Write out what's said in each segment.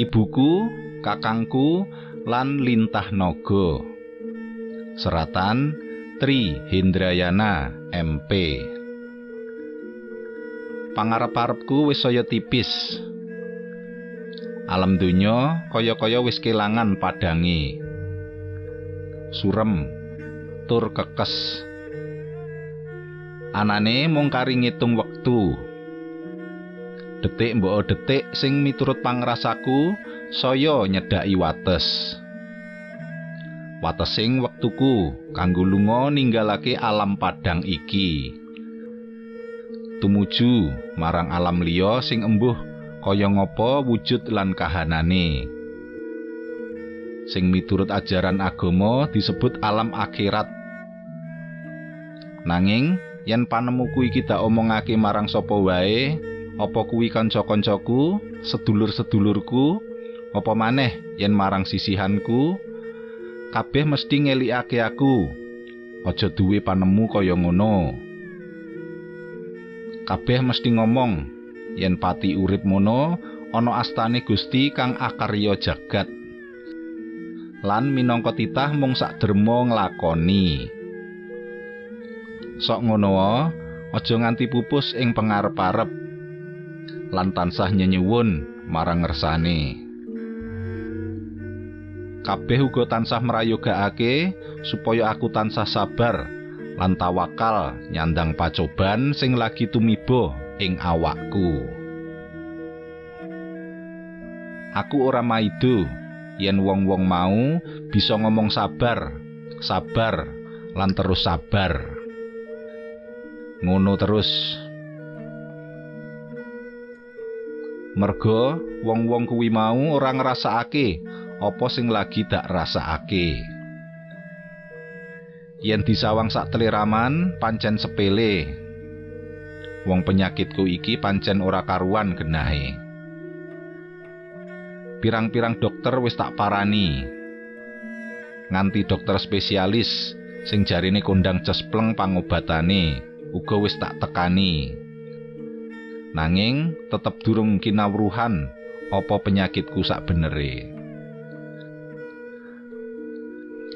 ibuku kakangku lan lintah naga. Seratan Tri Hendrayana MP pangarep-arepku wis saya tipis. Alam donya kaya-kaya wis kelangan padange. Surem tur kekes. Anane mung kari ngitung wektu detik mbok detik sing miturut pangrasaku saya nyedaki wates. Watesing wektuku kanggo lunga ninggalake alam padang iki. Tumuju marang alam liya sing embuh kaya ngapa wujud lan kahanane. Sing miturut ajaran agama disebut alam akhirat. Nanging yen panemuku iki tak omongake marang sapa wae apa kuwi kanca-kancaku sedulur-sedulurku? Apa maneh yen marang sisihanku? Kabeh mesti ngelikake aku. Aja duwe panemu kaya ngono. Kabeh mesti ngomong yen pati urip mono ana astane Gusti kang akarya jagat. Lan minangka titah mung sak derma nglakoni. Sok ngono aja nganti pupus ing pangarep-arep lan tansah nyenyuwun marang ngersane. Kabeh uga tansah merayogakake supaya aku tansah sabar lan tawakal nyandang pacoban sing lagi tumiba ing awakku. Aku ora maido yen wong-wong mau bisa ngomong sabar, sabar lan terus sabar. Ngono terus. Merga wong-wong kuwi mau ora ngrasakake apa sing lagi dak rasakake. Yen disawang sak teliraman pancen sepele. Wong penyakitku iki pancen ora karuan genahe. pirang-pirang dokter wis tak parani. Nganti dokter spesialis sing jarine kondang cespleng pangobatane uga wis tak tekani. Nanging tetep durung kinawruhan apa penyakitku sak benere.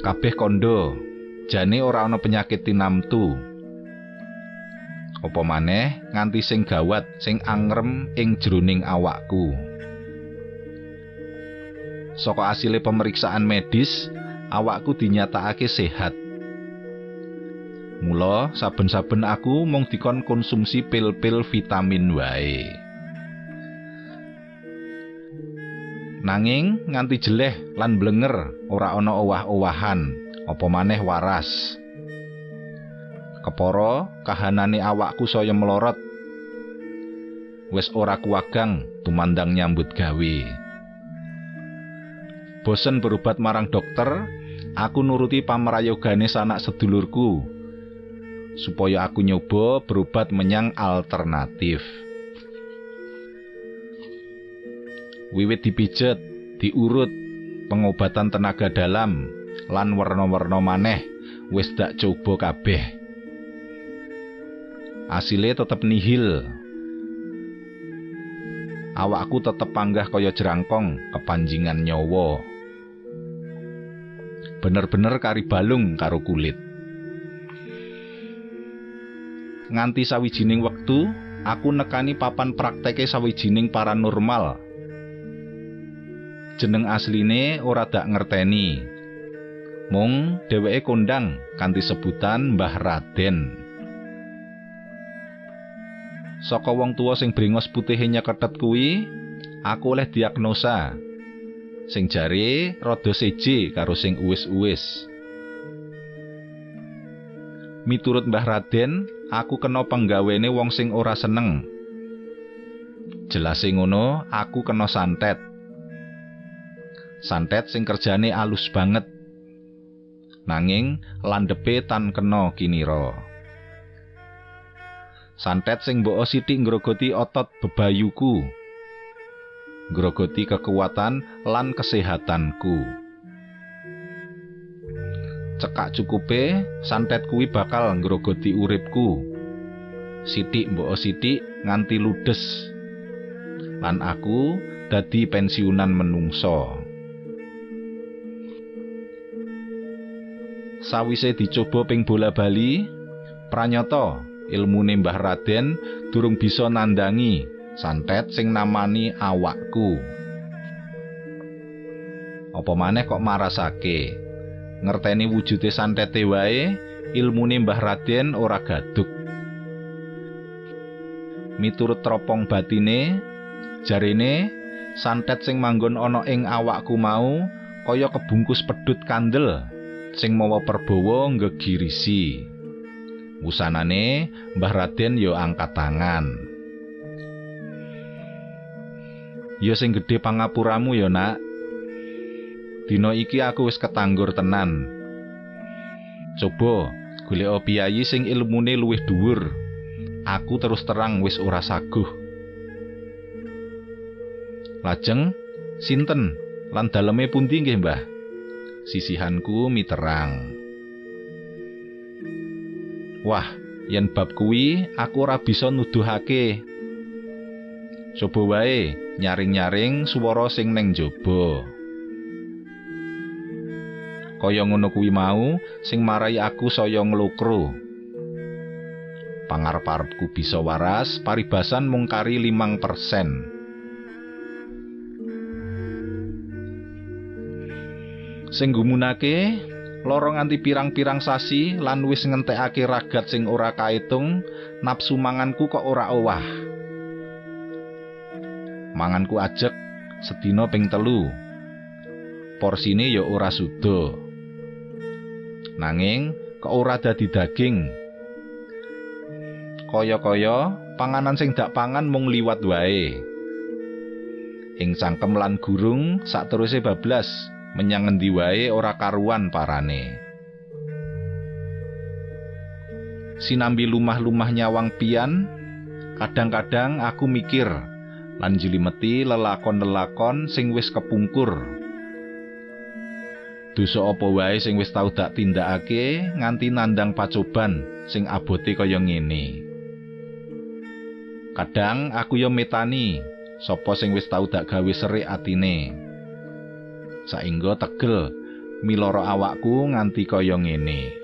Kabeh kondo, jane ora ana penyakit tinamtu. Apa maneh nganti sing gawat sing angrem ing jroning awakku. Saka asile pemeriksaan medis, awakku dinyatakake sehat. Mula saben-saben aku mung dikon konsumsi pil-pil vitamin wae. Nanging nganti jeleh lan blenger ora ana owah-owahan, apa maneh waras. Kepara kahanane awakku saya melorot. Wis ora kuwagang tumandang nyambut gawe. bosen berobat marang dokter, aku nuruti pamerayogane sanak sedulurku supaya aku nyoba berobat menyang alternatif. Wiwit dipijet, diurut, pengobatan tenaga dalam, lan warna-warna maneh wis dak coba kabeh. Asile tetep nihil. Awakku tetep panggah kaya jerangkong kepanjingan nyawa. bener-bener kari balung karo kulit. Nganti sawijining wektu, aku nekani papan prakteke sawijining paranormal. Jeneng asline ora dak ngerteni. Mung dheweke kondang kanthi sebutan Mbah Raden. Saka wong tuwa sing bringos putih nyeketet kuwi, aku oleh diagnosa sing jare rada seje karo sing uwis-uwis. Miturut Mbah Raden, aku kena penggawene wong sing ora seneng. Jelase ngono, aku kena santet. Santet sing kerjane alus banget. Nanging landhepe tan kena kinira. Santet sing mbok sithik ngrogoti otot bebayuku. grogoti kekuatan lan kesehatanku. Cekak cukupe, santet kuwi bakal ngrogoti uripku. Sitik mbok sitik nganti ludes. Lan aku dadi pensiunan menungso. Sawise dicoba ping bola bali, pranyata ilmune Mbah Raden durung bisa nandangi santet sing namani awakku. Apa maneh kok marasake? Ngerteni wujude santete wae, ilmune Mbah Raden ora gaduk. Miturut teropong batine, jarine santet sing manggon ana ing awakku mau kaya kebungkus pedhut kandel sing mawa perbawa ngegirisi. Wusanane Mbah Raden ya angkat tangan. Ya sing gedhe pangapuramu ya, Nak. Dina iki aku wis ketanggur tenan. Coba golek piyayi sing ilmune luwih dhuwur. Aku terus terang wis ora saguh. Lajeng sinten lan daleme pundi nggih, Mbah? Sisihanku miterang. Wah, yen bab kuwi aku ora bisa nuduhake. Coba wae nyaring-nyaring swara sing ning jaba. Kaya ngono kuwi mau sing marai aku saya nglukro. pangarep-arepku bisa waras paribasan mung kari 5 persen. Sing gumunake lorong nganti pirang-pirang sasi lan wis ngentekake ragat sing ora kaitung nafsu manganku kok ora owah. Manganku ajek sedina ping telu. Porsine ya ora sudo nanging kok ora dadi daging kaya-kaya panganan sing dak pangan mung liwat wae. Ing cangkem lan gurung sakteruse bablas menyang ngendi wae ora karuan parane. Sinambi lumah-lumah nyawang pian, kadang-kadang aku mikir lan jilimeti lelakon-lelakon sing wis kepungkur. Dosa apa wae sing wis tau dak tindakake nganti nandang pacoban sing abote kaya ngene. Kadang aku yo metani sapa sing wis tau dak gawe serik atine. Saengga tegel miloro awakku nganti kaya ngene.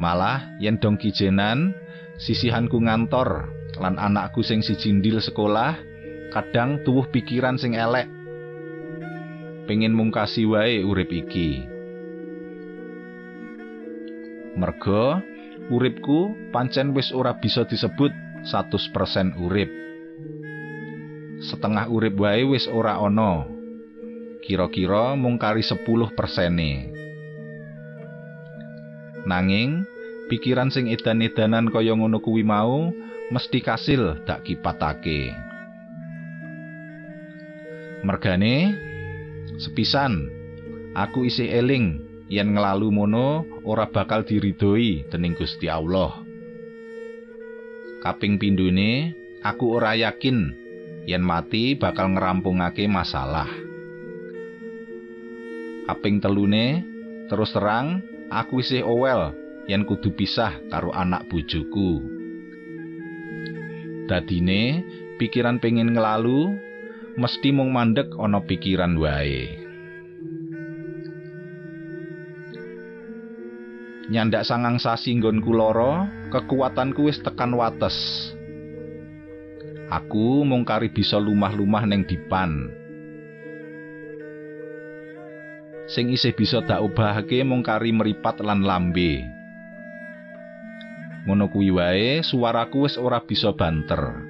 Malah yen dong kijenan sisihanku ngantor lan anakku sing sijindil sekolah kadang tuwuh pikiran sing elek. Pengen mungkasi wae urip iki. Merga uripku pancen wis ora bisa disebut 100% urip. Setengah urip wae wis ora ana. Kira-kira mung kari 10 persene. Nanging pikiran sing edan-edanan kaya ngono kuwi mau mesti kasil dak kipatake. Mergane sepisan aku isih eling yen nglalu mono ora bakal diridhoi dening Gusti Allah. Kaping pindune, aku ora yakin yen mati bakal ngerampungake masalah. Kaping telune, terus terang aku isih owel yen kudu pisah karo anak bojoku. Dadine, pikiran pengen nglalu mesti mung mandek ana pikiran wae. nyandak sangang sasi nggonku lara, kekuatanku wis tekan wates. Aku mung kari bisa lumah-lumah ning dipan. Sing isih bisa tak ubahake mung kari meripat lan lambe. Ngono kuwi wae, suaraku wis ora bisa banter.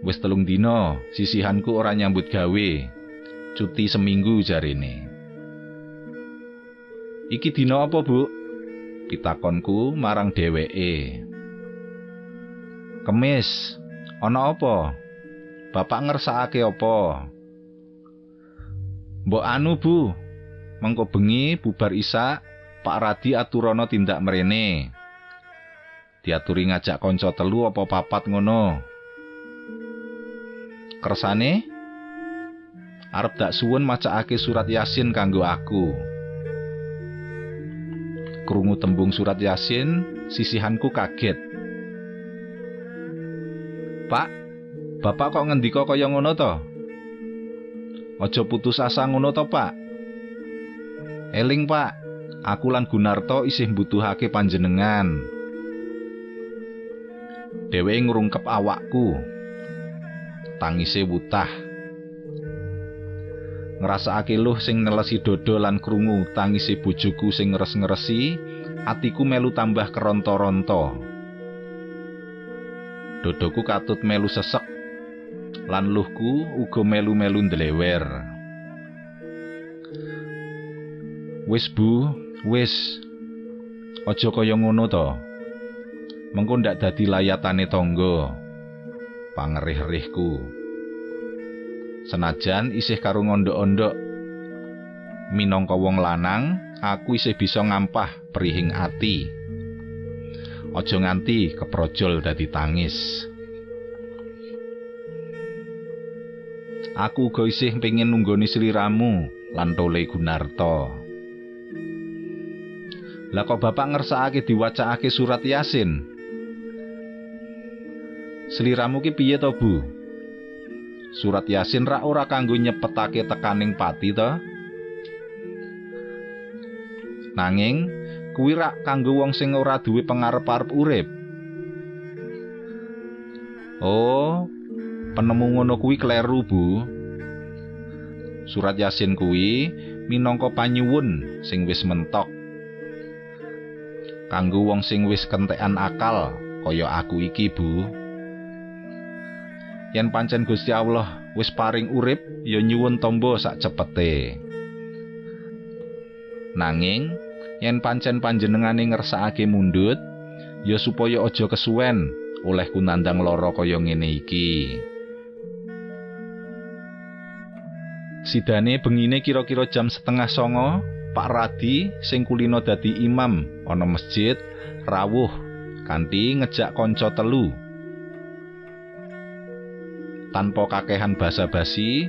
Wis telung dina, sisihanku ora nyambut gawe. Cuti seminggu jarine. Iki dina apa, Bu? Pitakonku marang dheweke. Kemis. Ana apa? Bapak ngersakake apa? Mbok anu, Bu. Mengko bengi bubar Isa, Pak Radi aturana tindak mrene. Diaturi ngajak kanca telu apa papat ngono. Kersane arep dak suwun macakake surat Yasin kanggo aku. krungu tembung surat Yasin, sisihanku kaget. Pak, Bapak kok ngendika kaya ngono to? Aja putus asa ngono to, Pak. Eling, Pak. Aku lan Gunarto isih mbutuhake panjenengan. Dheweke ngrungkep awakku. Tangise wutah. Ngrasakake luh sing nelesi dodo lan krungu tangise bojoku sing ngres-ngresi, atiku melu tambah keronto-ronto. Dodoku katut melu sesek lan luhku uga melu-melu ndlewer. Wis Bu, wis. Aja kaya ngono to. Mengko ndak dadi layatane tangga. Pangerih-erihku. Senajan isih karo ngondok-ondok minangka wong lanang, aku isih bisa ngampah perihing ati. Aja nganti keprojol dadi tangis. Aku uga isih pengin nunggoni sliramu lan tole Gunarto. Lah kok bapak ngersakake diwacakake surat Yasin? Sliramu ki piye to, Bu? Surat Yasin ra ora kanggo nyepetake tekaning pati to? Nanging kuwi rak kanggo wong sing ora duwe pangarep-arep urip. Oh, penemu ngono kuwi kleru, Bu. Surat Yasin kuwi minangka panyuwun sing wis mentok. Kanggo wong sing wis kentekan akal kaya aku iki, Bu. Yen pancen Gusti Allah wis paring urip, ya nyuwun tombo sak cepete. Nanging yen pancen panjenengane ngersakake mundut, ya supaya aja kesuwen oleh kunandang lara kaya ngene iki. Sidane bengine kira-kira jam setengah songo, Pak Radi sing kulino dadi imam ana masjid rawuh kanthi ngejak kanca telu. Tanpa kakehan basa-basi,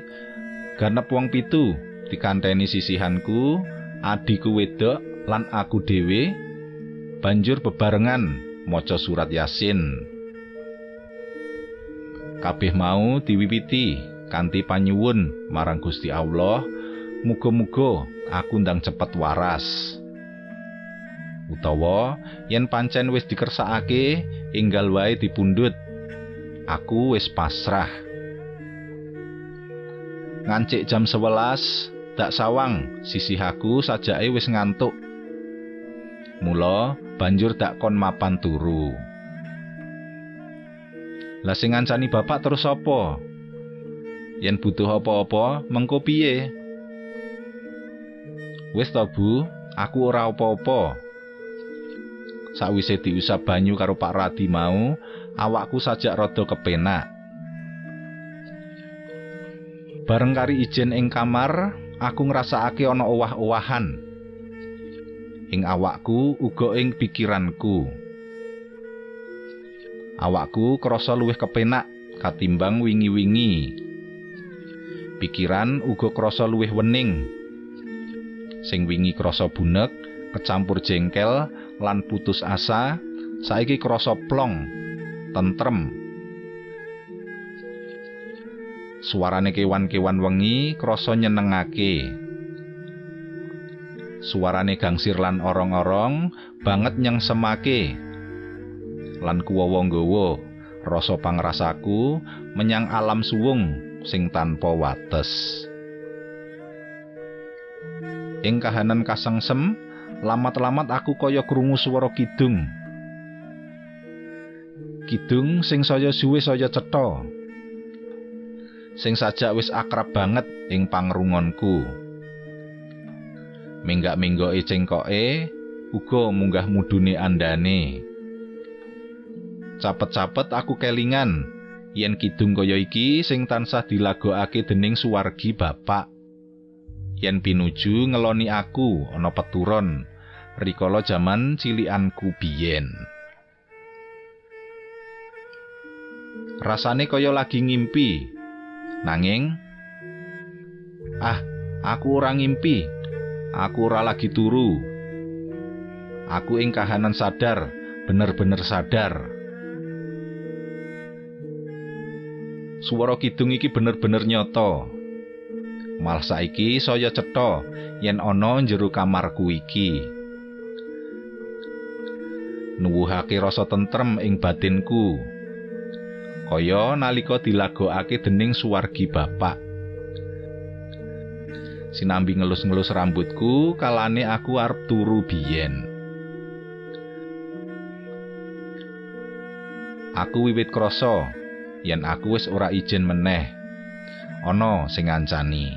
ganep wong pitu dikanteni sisihanku, adiku wedok lan aku dhewe banjur bebarengan maca surat Yasin. Kabeh mau diwiwiti kanthi panyuwun marang Gusti Allah, muga-muga aku ndang cepet waras. Utawa yen pancen wis dikersakake, enggal wae dipundhut. Aku wis pasrah. Ngancik jam 11, dak sawang sisihaku sajake wis ngantuk. Mula banjur dak kon mapan turu. Lah sing ngancani bapak terus apa? Yen butuh apa-apa, mengko piye? Wis to, Bu, aku ora apa-apa. Sawise diusap banyu karo Pak Radi mau, awakku sajak rada kepenak. Bareng kari ijen ing kamar, aku ngrasakake ana owah-owahan. Ing awakku uga ing pikiranku. Awakku krasa luwih kepenak katimbang wingi-wingi. Pikiran uga krasa luwih wening. Sing wingi krasa bunek, kecampur jengkel lan putus asa, saiki krasa plong, tentrem. Suarane kewan-kewan wengi krasa nyenengake. Suarane gangsir lan orong-orong banget nyengsemake. Lan kuwawa nggawa rasa pangrasaku menyang alam suwung sing tanpa wates. Ing kahanan kasengsem, lamat-lamat aku kaya krungu swara kidung. Kidung sing saya suwe saya cetha. Sing sajak wis akrab banget ing pangrungonku. Minggak-minggoke cengkoke uga munggah mudune andane. Capet-capet aku kelingan yen kidung kaya iki sing tansah dilagokake dening suwargi bapak. Yen pinuju ngeloni aku ana peturon rikala jaman cilikanku biyen. Rasane kaya lagi ngimpi. Nanging ah, aku ora ngimpi. Aku ora lagi turu. Aku ing kahanan sadar, bener-bener sadar. Swara kidung iki bener-bener nyata. Malah saiki saya cetha yen ana jero kamarku iki. Nuwuhake rasa tentrem ing batinku. Kaya nalika dilagokake dening suwargi bapak. Sinambi ngelus-ngelus rambutku kalane aku arep turu biyen. Aku wiwit krasa yen aku wis ora ijen meneh. Ana sing ngancani.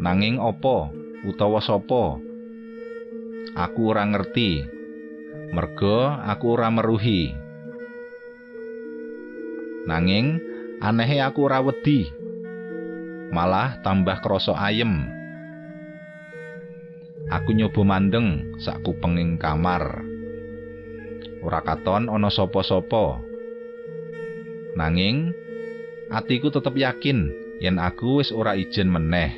Nanging apa utawa sapa? Aku ora ngerti. Merga aku ora meruhi. Nanging anehe aku ora wedi. Malah tambah krasa ayem. Aku nyoba mandeng sak kupenging kamar. Ora katon ana sapa-sapa. Nanging atiku tetep yakin yen aku wis ora ijen meneh.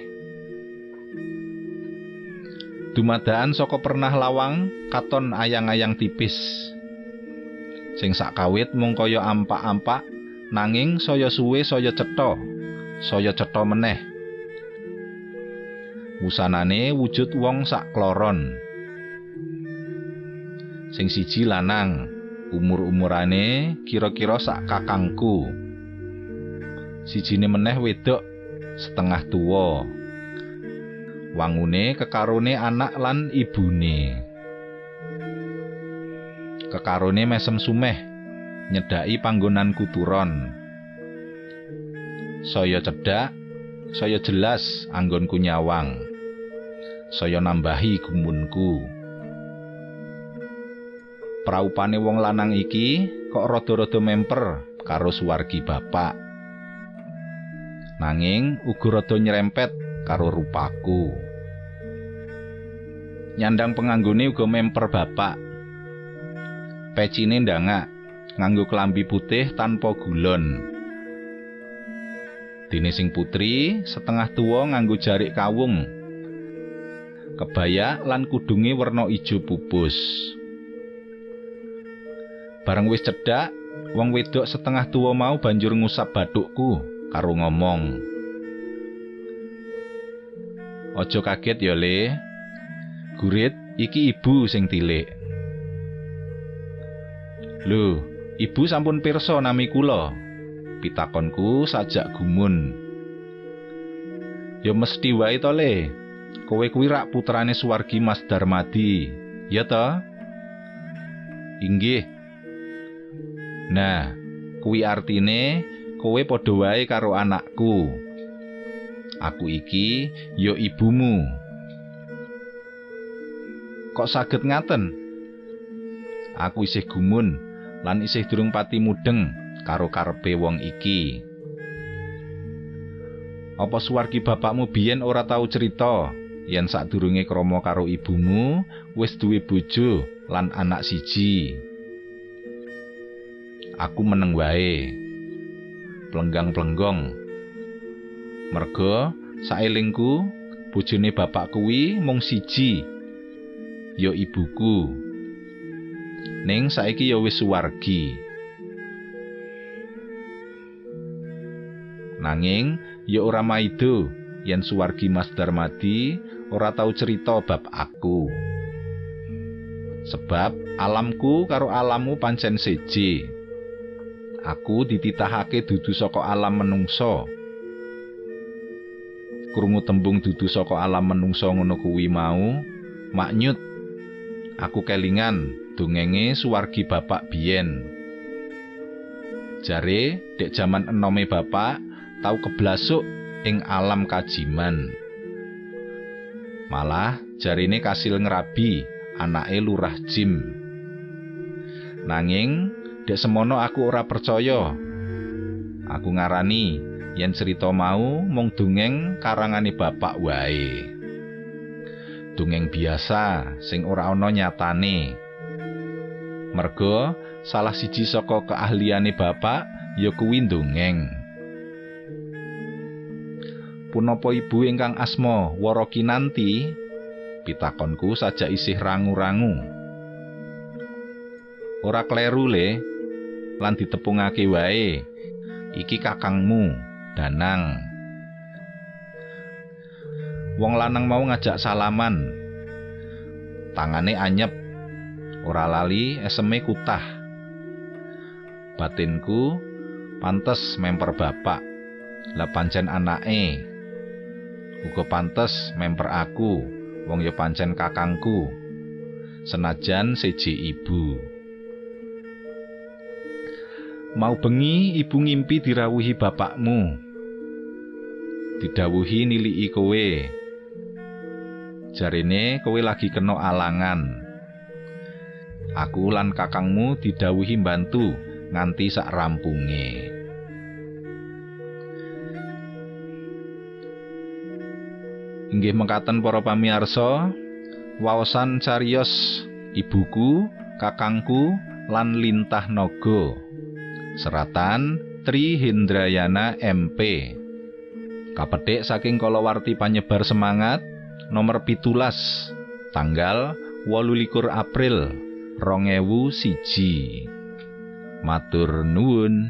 Dumadaan saka pernah lawang katon ayang-ayang tipis. Sing sak kawit mung kaya ampak-ampak nanging saya suwe saya cetha. Saya cetha meneh. Wusanane wujud wong sak kloron. Sing siji lanang, umur-umurane kira-kira sak kakangku. Sijine meneh wedok setengah tuwa. Wangune kekarone anak lan ibune. Kekarone mesem sumeh nyedaki panggonan kuturon. Saya cedhak, saya jelas anggonku nyawang. Saya nambahi gumunku. Praupane wong lanang iki kok rada-rada memper karo suwargi bapak. Nanging uga rada nyerempet karo rupaku. Nyandang penganggone uga memper bapak. Pecine ndangak nganggo klambi putih tanpa gulon. Dene sing putri setengah tuwa nganggo jarik kawung. Kebaya lan kudunge werna ijo pupus. Bareng wis cedhak, wong wedok setengah tuwa mau banjur ngusap bathukku karo ngomong. Aja kaget ya, Le. Gurit, iki ibu sing tilik. Lho, ibu sampun pirsa nami kula. Pitakonku sajak gumun. Ya mesti wae to, Le. Kowe kuwi rak putrane Suwargi Mas Darmadi. Ya to? Inggih. Nah, kuwi artine kowe padha wae karo anakku. Aku iki ya ibumu. Kok saged ngaten? Aku isih gumun lan isih durung pati mudeng karo karepe wong iki. Apa suwargi bapakmu biyen ora tau cerita yen sadurunge krama karo ibumu wis duwe bojo lan anak siji? Aku meneng wae. Plenggang-plenggong. Merga saelingku bojone bapak kuwi mung siji ya ibuku. Ning saiki ya wis suwargi. Nanging ya ora maido yen suwargi Mas Darmadi ora tau cerita bab aku. Sebab alamku karo alammu pancen seje. Aku dititahake dudu saka alam menungso. Krungu tembung dudu saka alam menungso ngono kuwi mau, maknyut aku kelingan dongenge suwargi bapak biyen. Jare dek jaman enome bapak tau keblasuk ing alam kajiman. Malah jarine kasil ngerabi anake lurah jim. Nanging dek semono aku ora percaya. Aku ngarani yen cerita mau mung dongeng karangane bapak wae. dongeng biasa sing ora ana nyatane. Merga salah siji saka keahliane bapak ya kuwi dongeng. Punapa ibu ingkang asma Warakinanti? Pitakonku sajak isih rangu-rangu. Ora kleru le lan ditepungake wae. iki kakangmu Danang Wong lanang mau ngajak salaman tangane anyep ora lali eseme kutah. Batinku pantes memper bapak. Lah pancen anake. Uga pantes memper aku wong ya pancen kakangku. Senajan seji ibu. Mau bengi ibu ngimpi dirawuhi bapakmu. Didawuhi niliki kowe. Jarine kowe lagi kena alangan aku lan kakangmu didawuhi bantu nganti sak rampunge. Inggih mengkaten para pamirsa waosan cariyos ibuku kakangku lan lintah naga. Seratan Tri Hindrayana MP kapethik saking kalawarti panyebar semangat nomor pitulas tanggal 28 April rongewu siji. Matur nuwun